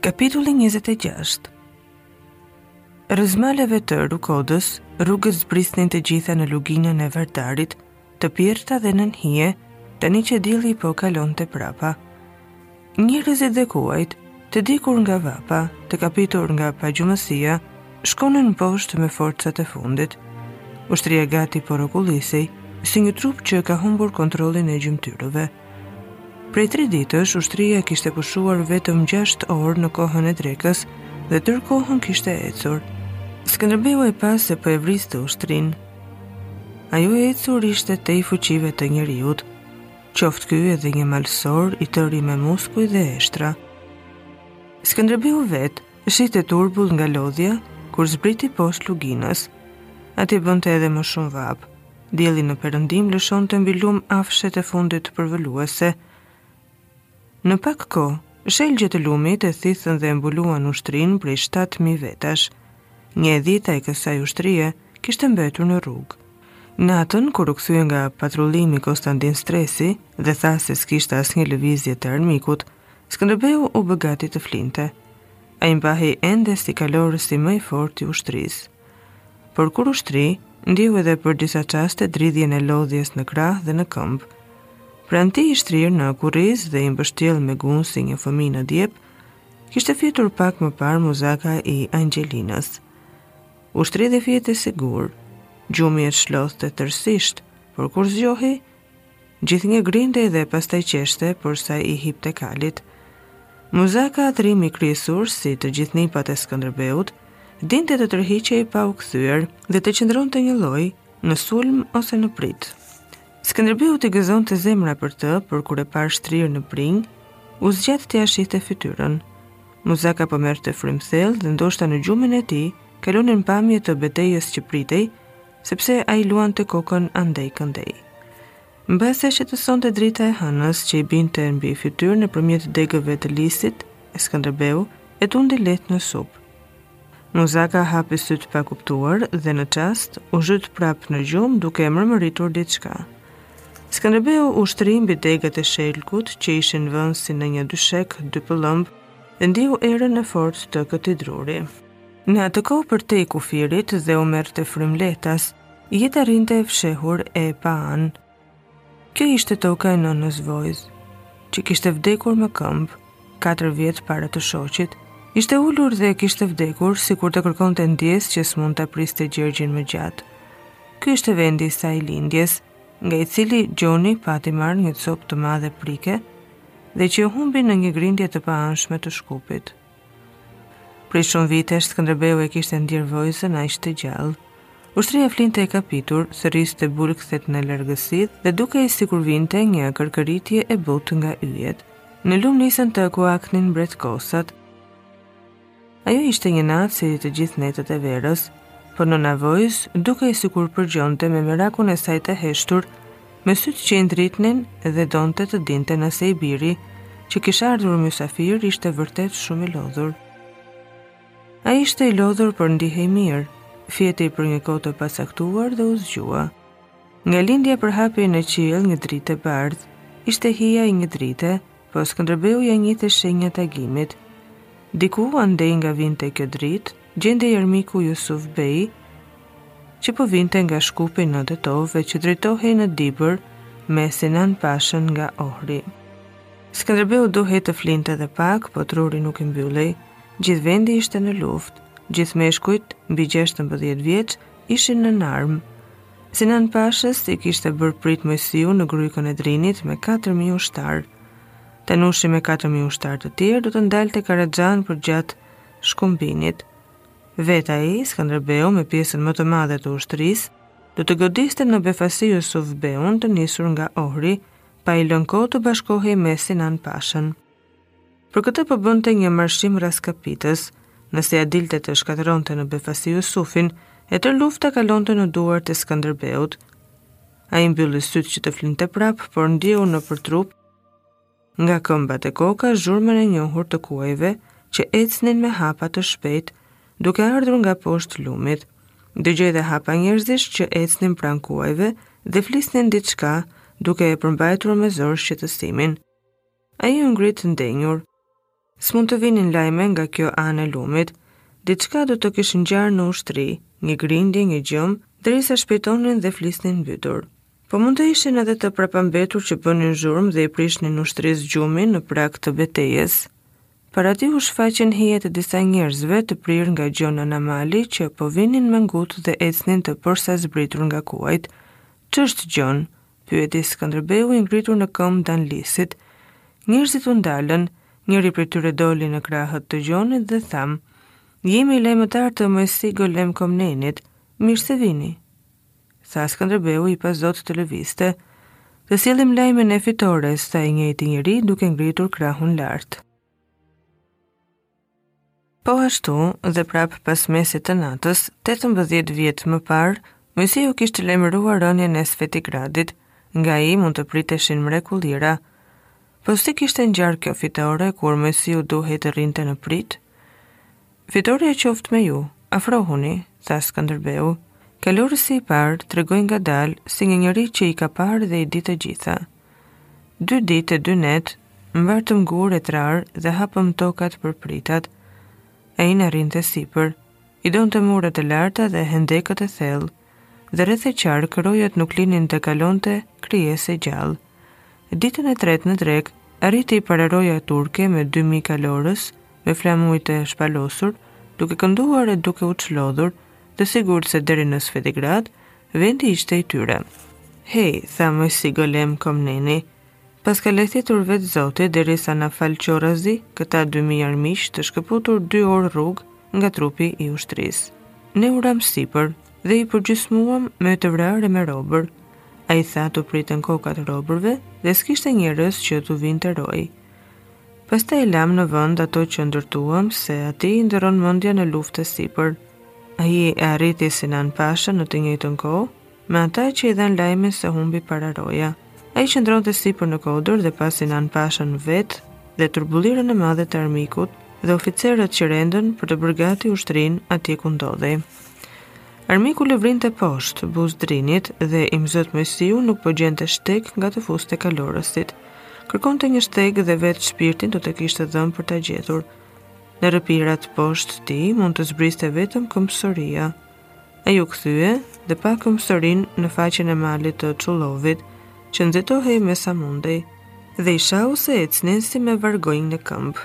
Kapitulli 26 Rrëzë maleve të Rukodës, rrugët zbrisnin të gjitha në luginën e Vardarit, të pjerrëta dhe nën hije, tani që dielli po kalonte prapa. Njerëzit dhe kuajt, të djegur nga vapa, të kapitur nga pagjumësia, shkonin poshtë me forcat e fundit. Ushtria gati po rrokullisej, si një trup që ka humbur kontrollin e gjymtyrëve. Prej tre ditësh ushtria kishte pushuar vetëm 6 orë në kohën e drekës dhe tërë kohën kishte ecur. Skënderbeu e pa se po e vriste ushtrinë. Ajo e ecur ishte tej fuqive të njeriut, qoftë ky edhe një malësor i tëri me muskuj dhe eshtra. Skënderbeu vetë, shihte turbull nga lodhja, kur zbriti poshtë luginës. Aty bënte edhe më shumë vapë, Dielli në perëndim lëshonte mbi lum afshet e fundit përvëluese. Në pak kohë, shelgjet e lumit e thithën dhe mbuluan ushtrinë prej 7000 vetash. Një e dhjeta e kësaj ushtrie kishte mbetur në rrugë. Natën, kur u kthye nga patrullimi Konstantin Stresi dhe tha se s'kishte asnjë lëvizje të armikut, Skënderbeu u bë gati të flinte. Ai mbahej ende si kalorësi më i fortë i ushtrisë. Por kur u shtri, ndjeu edhe për disa çaste dridhjen e lodhjes në krah dhe në këmbë. Pranë tij i shtrirë në kurriz dhe i mbështjellë me gunë si një fëmijë në djep, kishte fjetur pak më parë Muzaka i Angjelinës. U shtri dhe fjeti e sigur, gjumi e çlodhte tërësisht, por kur zgjohej, Gjithnjë grindej dhe pastaj qeshte porsa i hipte kalit. Muzaka, trim i krisur si të gjithë nipat e Skënderbeut, dinte të tërhiqej pa u kthyer dhe të qëndronte njëlloj në sulm ose në pritë. Skënderbeut i gëzonte zemra për të, por kur e pa shtrirë në brinjë, u zgjat t'ia shihte fytyrën. Muzaka po merrte frymë thellë dhe ndoshta në gjumin e tij, kalonin pamje të betejës që pritej, sepse ai luante kokën andej-këndej. Mbase e shqetësonte drita e hënës që i binte mbi fytyrë nëpërmjet degëve të lisit, e Skënderbeu e tundi lehtë në sup. Muzaka hapi sytë pa kuptuar dhe në çast u zhyt prapë në gjumë duke mërmëritur diçka. Skënderbeu u shtri mbi degët e shelkut që ishin vënë si në një dyshek dy pëllëmbë dhe ndjeu erën e fortë të këtij druri. Në atë kohë përtej kufirit dheu merrte frymë lehtas, jeta rrinte e fshehur e paanë. Kjo ishte toka e nënës Vojsë, që kishte vdekur më këmbë, 4 vjet para të shoqit, ishte ulur dhe kishte vdekur sikur të kërkonte ndjesë që s'mund ta priste Gjergjin më gjatë. Ky ishte vendi i saj i lindjes, nga i cili Gjoni pati marrë një copë të madhe prike dhe që humbi në një grindje të paanshme të Shkupit. Prej shumë vitesh Skënderbeu e kishte ndjerë Vojsën aq të gjallë. Ushtria flinte e kapitur, cërriste bulkthet në largësi dhe dukej sikur vinte një kërkëritje e butë nga yjet. Në lum nisën të kuaknin bretkosat. Ajo ishte një natë si të gjithë netët e verës, po nëna Vojsë dukej sikur përgjonte me merakun e saj të heshtur Me sytë që i ndritnin dhe donte të dinte nëse i biri, që kish ardhur mysafir, ishte vërtet shumë i lodhur. Ai ishte i lodhur por ndihej mirë, fjeti për një kohë të pacaktuar dhe u zgjua. Nga lindja përhapej në qiell një dritë e bardhë, ishte hija e një drite Po Skënderbeu ia njihte shenjat e agimit. Diku andej nga vinte kjo dritë, gjendej armiku Jusuf Bej, që po vinte nga Shkupi në Tetovë e që drejtohej në Dibër me Sinan Pashën nga Ohri. Skënderbeu duhej të flinte edhe pak, po truri nuk i mbyllej. Gjithë vendi ishte në luftë. Gjithë meshkujt mbi 16 vjeç ishin nën armë. Sinan Pashës i kishte bërë pritë Moisiu në grykën e Drinit me 4.000 ushtarë. Tanushi me 4.000 ushtarë të tjerë do të ndalte Karaxhanë përgjatë Shkumbinit. Vetë ai, Skënderbeu me pjesën më të madhe të ushtrisë, do të godiste në befasi Jusuf Beun të nisur nga Ohri, pa i lënë kohë të bashkohej me Sinan Pashën. Për këtë po bënte një marshim rraskapitës, nëse ia dilte të shkatërronte në befasi Jusufin, e tërë lufta kalonte në duart e Skënderbeut. Ai mbylli sytë që të flinte prapë, por ndjeu nëpër trup nga këmba te koka zhurmën e njohur të kuajve që ecnin me hapa të shpejtë, duke ardhur nga poshtë lumit. Dëgjoi dhe hapa njerëzish që ecnin pranë kuajve dhe flisnin diçka, duke e përmbajtur me zor shqetësimin. Ai u ngrit ndenjur. S'mund të vinin lajme nga kjo anë e lumit. Diçka do të kish ngjarë në ushtri, një grindje, një gjëmë, derisa shpejtonin dhe flisnin mbytur. Po mund të ishin edhe të prapambetur që bënin zhurmë dhe i prishnin ushtrisë gjumin në prag të betejës. Para tij u shfaqen hijet e disa njerëzve të prirë nga Gjon Anamali që po vinin me ngut dhe ecnin të porsazbritur nga kuajt. Ç'është Gjon? pyeti Skënderbeu i ngritur në këmbë ndanë lisit. Njerëzit u ndalën, njëri prej tyre doli në krahët të Gjonit dhe tha, jemi lajmëtarë të Moisi Golem Komnenit, mirë se vini. Tha Skënderbeu i pazoti të lëvizte, të sjellim lajmin e fitores, tha i njëjti njeri duke ngritur krahun lart. Po ashtu, dhe prapë pas mesit të natës, 18 vjet më parë, Moisiu kishte lajmëruar rënien e Sfetigradit, nga ai mund të priteshin mrekullira. Po si kishte ngjarë kjo fitore kur Moisiu duhej të rrinte në pritë? Fitorja qoftë me ju, afrohuni, tha Skënderbeu. Kalorësi i parë tregoi ngadalë si një njeri që i ka parë dhe i di të gjitha. Dy ditë e dy netë, mbartëm gurë e trarë dhe hapëm tokat për pritat. Ai na rrinte sipër, i donte muret e larta dhe hendekët e thellë, dhe rreth e qark rojat nuk linin të kalonte krijesë e gjallë. Ditën e tretë në drekë, arriti pararoja turke me 2.000 kalorës, me flamujt e shpalosur, duke kënduar e duke u çlodhur, të sigurt se deri në Sfetigrad, Vendi ishte i tyre. Hej, tha Moisi Golem Komneni, paska lajthitur vetë zoti derisa na fal qorrazi, këta 2.000 armiq të shkëputur 2 orë rrugë nga trupi i ushtrisë. Ne u ramë sipër dhe i përgjysmuam me të vrarë e me robër. Ai tha t'u priten kokat robërve dhe s'kishte njerëz që t'u vinte rojë. Pastaj i lamë në vend ato që ndërtuam se atij i ndërron mendja në luftë e sipër. Ai e arriti Sinan Pashën në të njëjtën kohë, me ata që i dhanë lajmin se humbi pararoja. Ai qëndronte sipër në kodër dhe pa Sinan Pashën vetë dhe turbullirën e madhe të armikut dhe oficerët që rendën për të bërë gati ushtrinë atje ku ndodhej. Armiku lëvrinte poshtë, buzë Drinit, dhe imzot Moisiu nuk po gjente shteg nga të fuste kalorësit. Kërkonte një shteg dhe vetë shpirtin do të kishte dhënë për ta gjetur. Në rrëpirat poshtë tij mund të zbriste vetëm këmbësoria. Ai u kthye dhe pa këmbësorinë në faqen e malit të Çullovit, që nxitohej me sa mundej dhe i shau se ecnin si me vargonj në këmbë.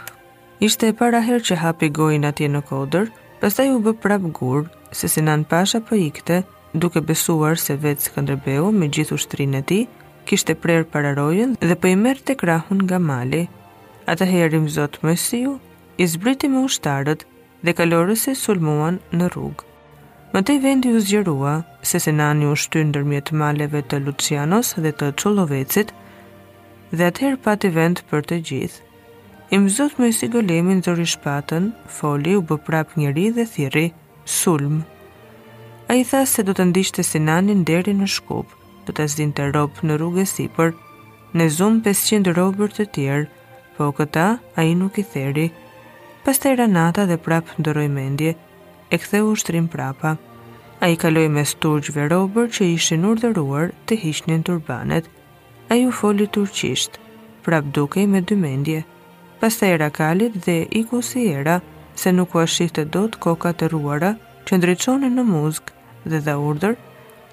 Ishte e para herë që hapi gojën atje në kodër, pastaj u bë prapë gur, se Sinan Pasha po ikte, duke besuar se vetë Skënderbeu me gjithë ushtrinë e tij kishte prerë pararojën dhe po i merrte krahun nga mali. Atëherë imzot Moisiu zbriti me ushtarët dhe kalorësit sulmuan në rrugë. Më tej vendi u zgjerua, se Sinani u shty ndërmjet maleve të Lucianos dhe të Çullovecit, dhe atëherë pati vend për të gjithë. Imzot Moisi Golemi nxori shpatën, foli, u bë prap njeri dhe thirri, Sulm! Ai tha se do të ndiqte Sinanin deri në Shkup, do ta zinte rob në rrugë e sipër, ne zumë 500 robër të tjerë, po këta ai nuk i theri. Pastaj ra nata dhe prap ndërroi mendje, e ktheu ushtrinë prapa. Ai kaloi mes turqve robër që ishin urdhëruar të hiqnin turbanet. Ai u foli turqisht, prap dukej me dy mendje. Pastaj i ra kalit dhe iku si era, se nuk ua shihte dot kokat e rruara që ndriçonin në muzg dhe dha urdhër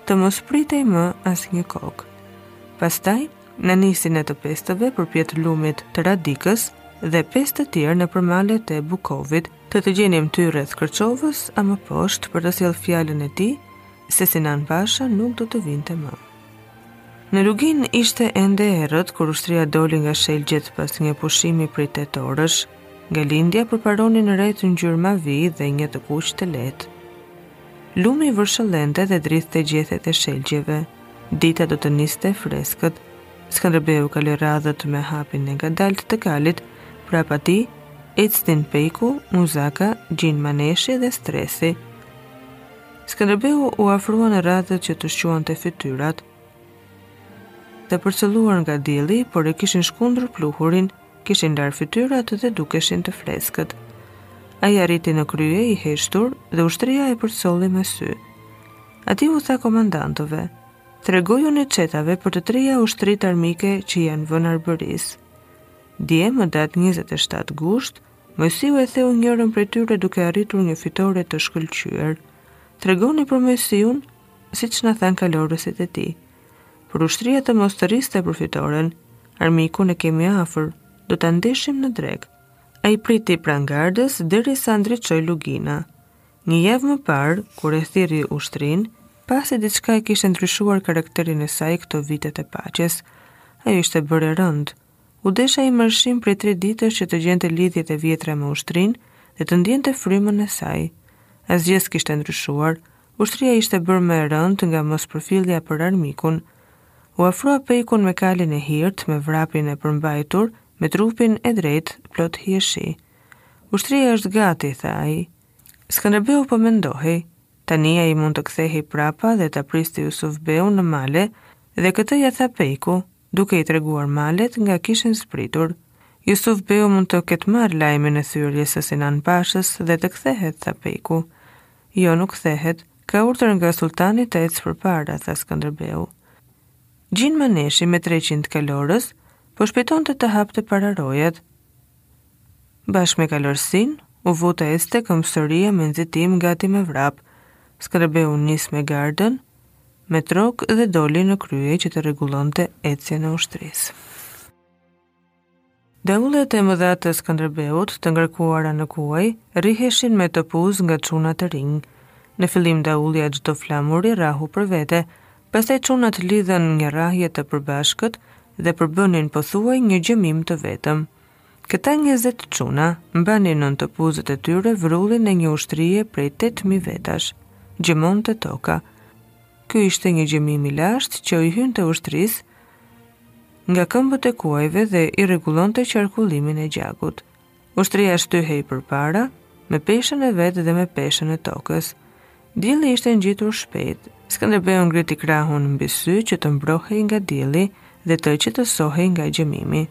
të mos pritej më asnjë kokë. Pastaj, na nisi ne të pestëve përpjetë lumit të Radikës dhe pestë të tjerë nëpër malet e Bukovit, të të gjenim ty rreth Kërçovës a më poshtë për të të sjellë fjalën e tij se Sinan Pasha nuk do të vinte më. Në luginë ishte ende errët kur ushtria doli nga shelgjet pas një pushimi prej 8 orësh. Nga lindja përparonin retë ngjyrë mavi dhe një të kuq të lehtë. Lumi vërshëllente dhe dridhte gjethet e shelgjeve. Dita do të niste freskët. Skënderbeu kaloi radhët me hapin e ngadaltë të kalit, prapa tij ecnin Pejku, Muzaka, Gjin Maneshi dhe Stresi. Skënderbeu u afrua në radhët që të shquante fytyrat, të përcëlluara nga dielli, por e kishin shkundur pluhurin, kishin larë fytyrat dhe dukeshin të freskët. Ai arriti në krye i heshtur dhe ushtria e përcolli me sy. Aty u tha komandantëve, tregojuni çetave për të tria ushtritë armike që i janë vënë Arbërisë. Dje më datë 27 gusht, Moisiu e theu njërën prej tyre duke arritur një fitore të shkëlqyer. Tregoni për Moisiun, siç na thanë kalorësit e tij. Por ushtria të mos thërriste për fitoren, armikun e kemi afër, do ta ndeshim në drekë. Ai priti pranë gardës derisa ndriçoi lugina. Një javë më parë, kur e thirri ushtrinë, pa se diçka e kishte ndryshuar karakterin e saj këto vitet e paqes. Ajo ishte bërë e rëndë. U desha një marshim prej tre ditësh që të gjente lidhjet e vjetra me ushtrinë dhe të ndjente frymën e saj. Asgjë s'kishte ndryshuar. Ushtria ishte bërë më e rëndë nga mospërfillja për armikun. U afrua Pejku me kalin e hirtë, me vrapin e përmbajtur, me trupin e drejtë, plot hijeshi. Ushtria është gati, tha ai. Skënderbeu po mendohej. Tani ai mund të kthehej prapa dhe ta priste Jusuf Beun në male dhe këtë ia tha Pejkut, duke i treguar malet nga kishin zbritur. Jusuf Beu mund të ketë marrë lajmin e thyerjes së Sinan Pashës dhe të kthehet, tha Pejku. Jo, nuk kthehet, ka urdhër nga sultani të ecë përpara, tha Skënderbeu. Gjin Maneshi me 300 kalorës po shpejtonte të hapte pararojat. Bashkë me kalorësinë, Uvota, ecte këmbësoria me nxitim gati me vrap. Skënderbeu nis me gardën, me trok dhe doli në krye që të rregullonte ecjen e ushtrisë. Daullet e mëdha të Skënderbeut, të ngarkuara në kuaj, rriheshin me topuz nga çuna të rinj. Në fillim daullja e çdo flamuri rrahu për vete, pastaj çunat lidhën një rrahje të përbashkët dhe përbënin pothuaj një gjëmim të vetëm. Këta njëzet çuna mbanin nën topuzët e tyre vrullin e një ushtrie prej tetë mijë vetash. Gjëmonte toka. Ky ishte një gjëmim i lashtë që i hynte ushtrisë nga këmbët e kuajve dhe i rregullonte qarkullimin e gjakut. Ushtria shtyhej përpara, me peshën e vet dhe me peshën e tokës. Dielli ishte ngjitur shpejt. Skënderbeu ngriti krahun mbi sy që të mbrohej nga dielli dhe të qetësohej nga gjëmimi.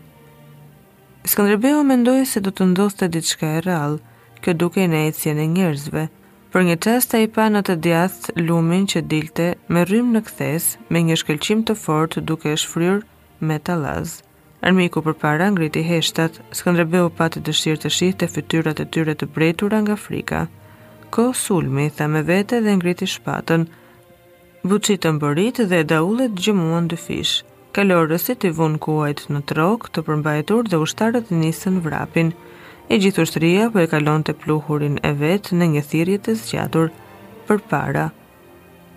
Skënderbeu mendoi se do të ndodhte diçka e rrallë, kjo dukej në ecjen e njerëzve. Për një çast ai pa në të djathtë lumin që dilte me rrymë në kthesë, me një shkëlqim të fortë duke shfryrë me tallaz. Armiku përpara ngriti heshtat, Skënderbeu pati dëshirë të shihte fytyrat e tyre të brejtura nga frika. Kohë sulmi, tha me vete dhe ngriti shpatën. Buçitën boritë dhe daullet gjëmuan dyfish. Kalorësit i vunë kuajt në trok të përmbajtur dhe ushtarët nisën vrapin. E gjithë ushtria po e kalonte pluhurin e vet në një thirrje të zgjatur. Përpara.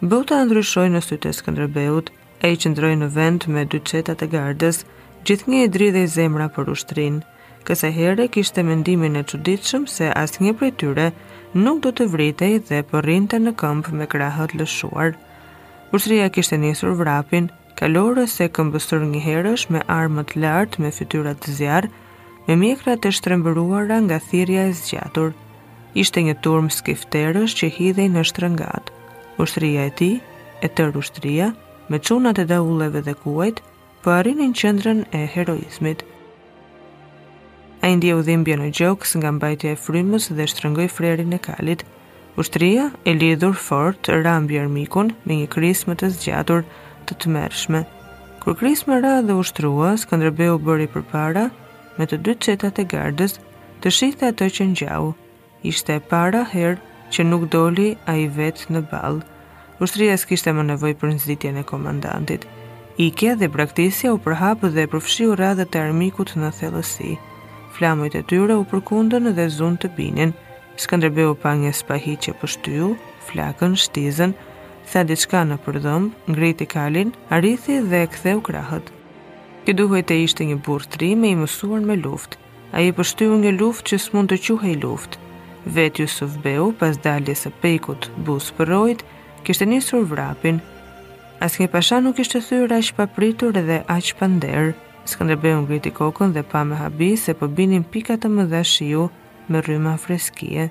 Bota ndryshoi në sytë e Skënderbeut, Ai qëndroi në vend me dy çetat e gardës, gjithnjë i dridhej zemra për ushtrinë. Kësaj herë kishte mendimin e çuditshëm se asnjë prej tyre nuk do të vritej dhe po rrinte në këmbë me krahët lëshuar. Ushtria kishte nisur vrapin, kalorës e këmbësorë njëherësh me armët lart me fytyrat zjarr, me mjekrat e shtrembëruara nga thirrja e zgjatur. Ishte një turmë skifterësh që hidhej në shtrëngatë. Ushtria e tij, e tërë ushtria, me çunat e daulleve dhe kuajt, po arrinin qendrën e heroizmit. Ai ndjeu dhimbje në gjoks nga mbajtja e frymës dhe shtrëngoi frerin e kalit. Ushtria, e lidhur fort, ra mbi armikun me një krismë të zgjatur, të tmerrshme. Kur krisma ra dhe u shtrua, Skënderbeu bëri përpara, me të dy çetat e gardës, të shihte atë që ngjau. Ishte e para herë që nuk doli ai vetë në ballë. Ushtria s'kishte më nevojë për nxitjen e komandantit. Ikja dhe braktisja u përhap dhe përfshiu radhët e armikut në thellësi. Flamujt e tyre u përkundën dhe zunë të binin. Skanderbeu pa një spahi që pështyu, flaku shtizën, tha diçka nëpër dhëmbë, ngriti kalin arithi dhe ktheu krahët. Ky duhej të ishte një burrë trim e i mësuar me luftë. Ai pështyu një luftë që s'mund të quhej luftë. Vetë Jusuf Beu, pas daljes së pejkut, buzë përroit, kishte nisur vrapin. Asnjë pasha nuk ishte thyer aq papritur dhe aq pa nder. Skënderbeu ngriti kokën dhe pa me habi se po binin pika të mëdha shiu me rryma freskie.